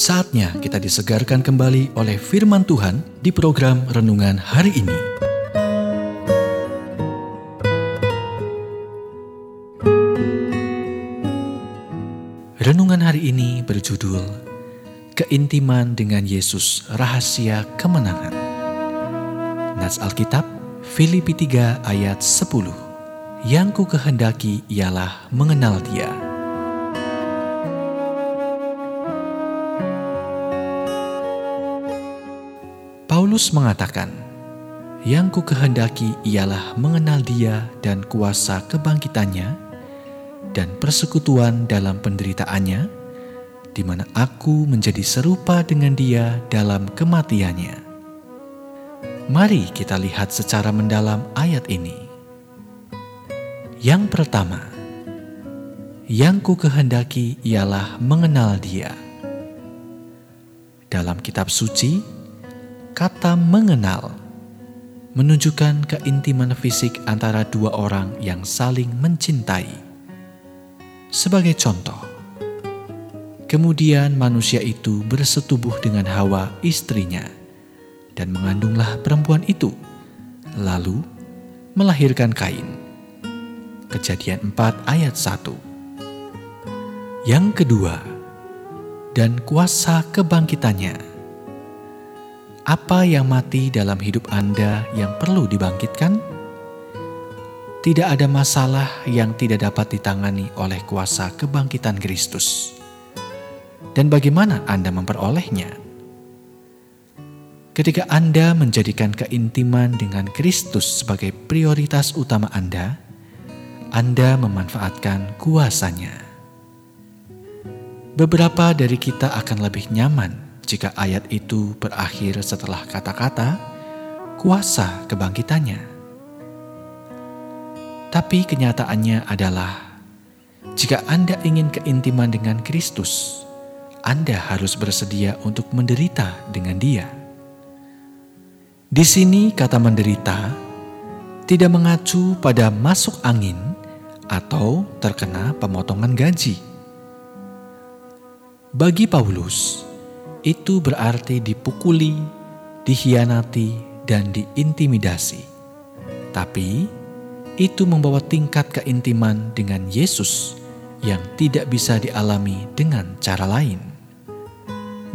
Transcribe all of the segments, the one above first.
Saatnya kita disegarkan kembali oleh firman Tuhan di program renungan hari ini. Renungan hari ini berjudul Keintiman dengan Yesus Rahasia Kemenangan. Nats Alkitab Filipi 3 ayat 10. Yang ku kehendaki ialah mengenal Dia. Paulus mengatakan, "Yang ku kehendaki ialah mengenal Dia dan kuasa kebangkitannya dan persekutuan dalam penderitaannya, di mana aku menjadi serupa dengan Dia dalam kematiannya." Mari kita lihat secara mendalam ayat ini. Yang pertama, yang ku kehendaki ialah mengenal Dia. Dalam kitab suci, kata mengenal menunjukkan keintiman fisik antara dua orang yang saling mencintai. Sebagai contoh, kemudian manusia itu bersetubuh dengan Hawa, istrinya, dan mengandunglah perempuan itu, lalu melahirkan Kain. Kejadian 4 ayat 1 Yang kedua, dan kuasa kebangkitannya apa yang mati dalam hidup Anda yang perlu dibangkitkan? Tidak ada masalah yang tidak dapat ditangani oleh kuasa kebangkitan Kristus. Dan bagaimana Anda memperolehnya? Ketika Anda menjadikan keintiman dengan Kristus sebagai prioritas utama Anda, Anda memanfaatkan kuasanya. Beberapa dari kita akan lebih nyaman jika ayat itu berakhir setelah kata-kata kuasa kebangkitannya. Tapi kenyataannya adalah, jika Anda ingin keintiman dengan Kristus, Anda harus bersedia untuk menderita dengan Dia. Di sini, kata menderita tidak mengacu pada masuk angin atau terkena pemotongan gaji. Bagi Paulus, itu berarti dipukuli, dihianati, dan diintimidasi. Tapi itu membawa tingkat keintiman dengan Yesus yang tidak bisa dialami dengan cara lain.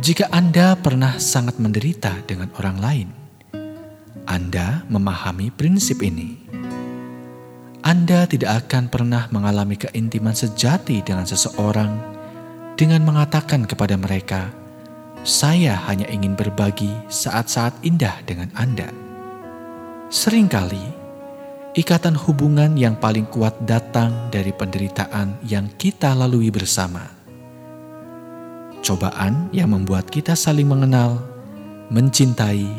Jika Anda pernah sangat menderita dengan orang lain, Anda memahami prinsip ini. Anda tidak akan pernah mengalami keintiman sejati dengan seseorang dengan mengatakan kepada mereka, saya hanya ingin berbagi saat-saat indah dengan Anda. Seringkali, ikatan hubungan yang paling kuat datang dari penderitaan yang kita lalui bersama. Cobaan yang membuat kita saling mengenal, mencintai,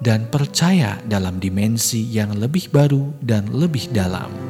dan percaya dalam dimensi yang lebih baru dan lebih dalam.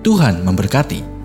Tuhan memberkati.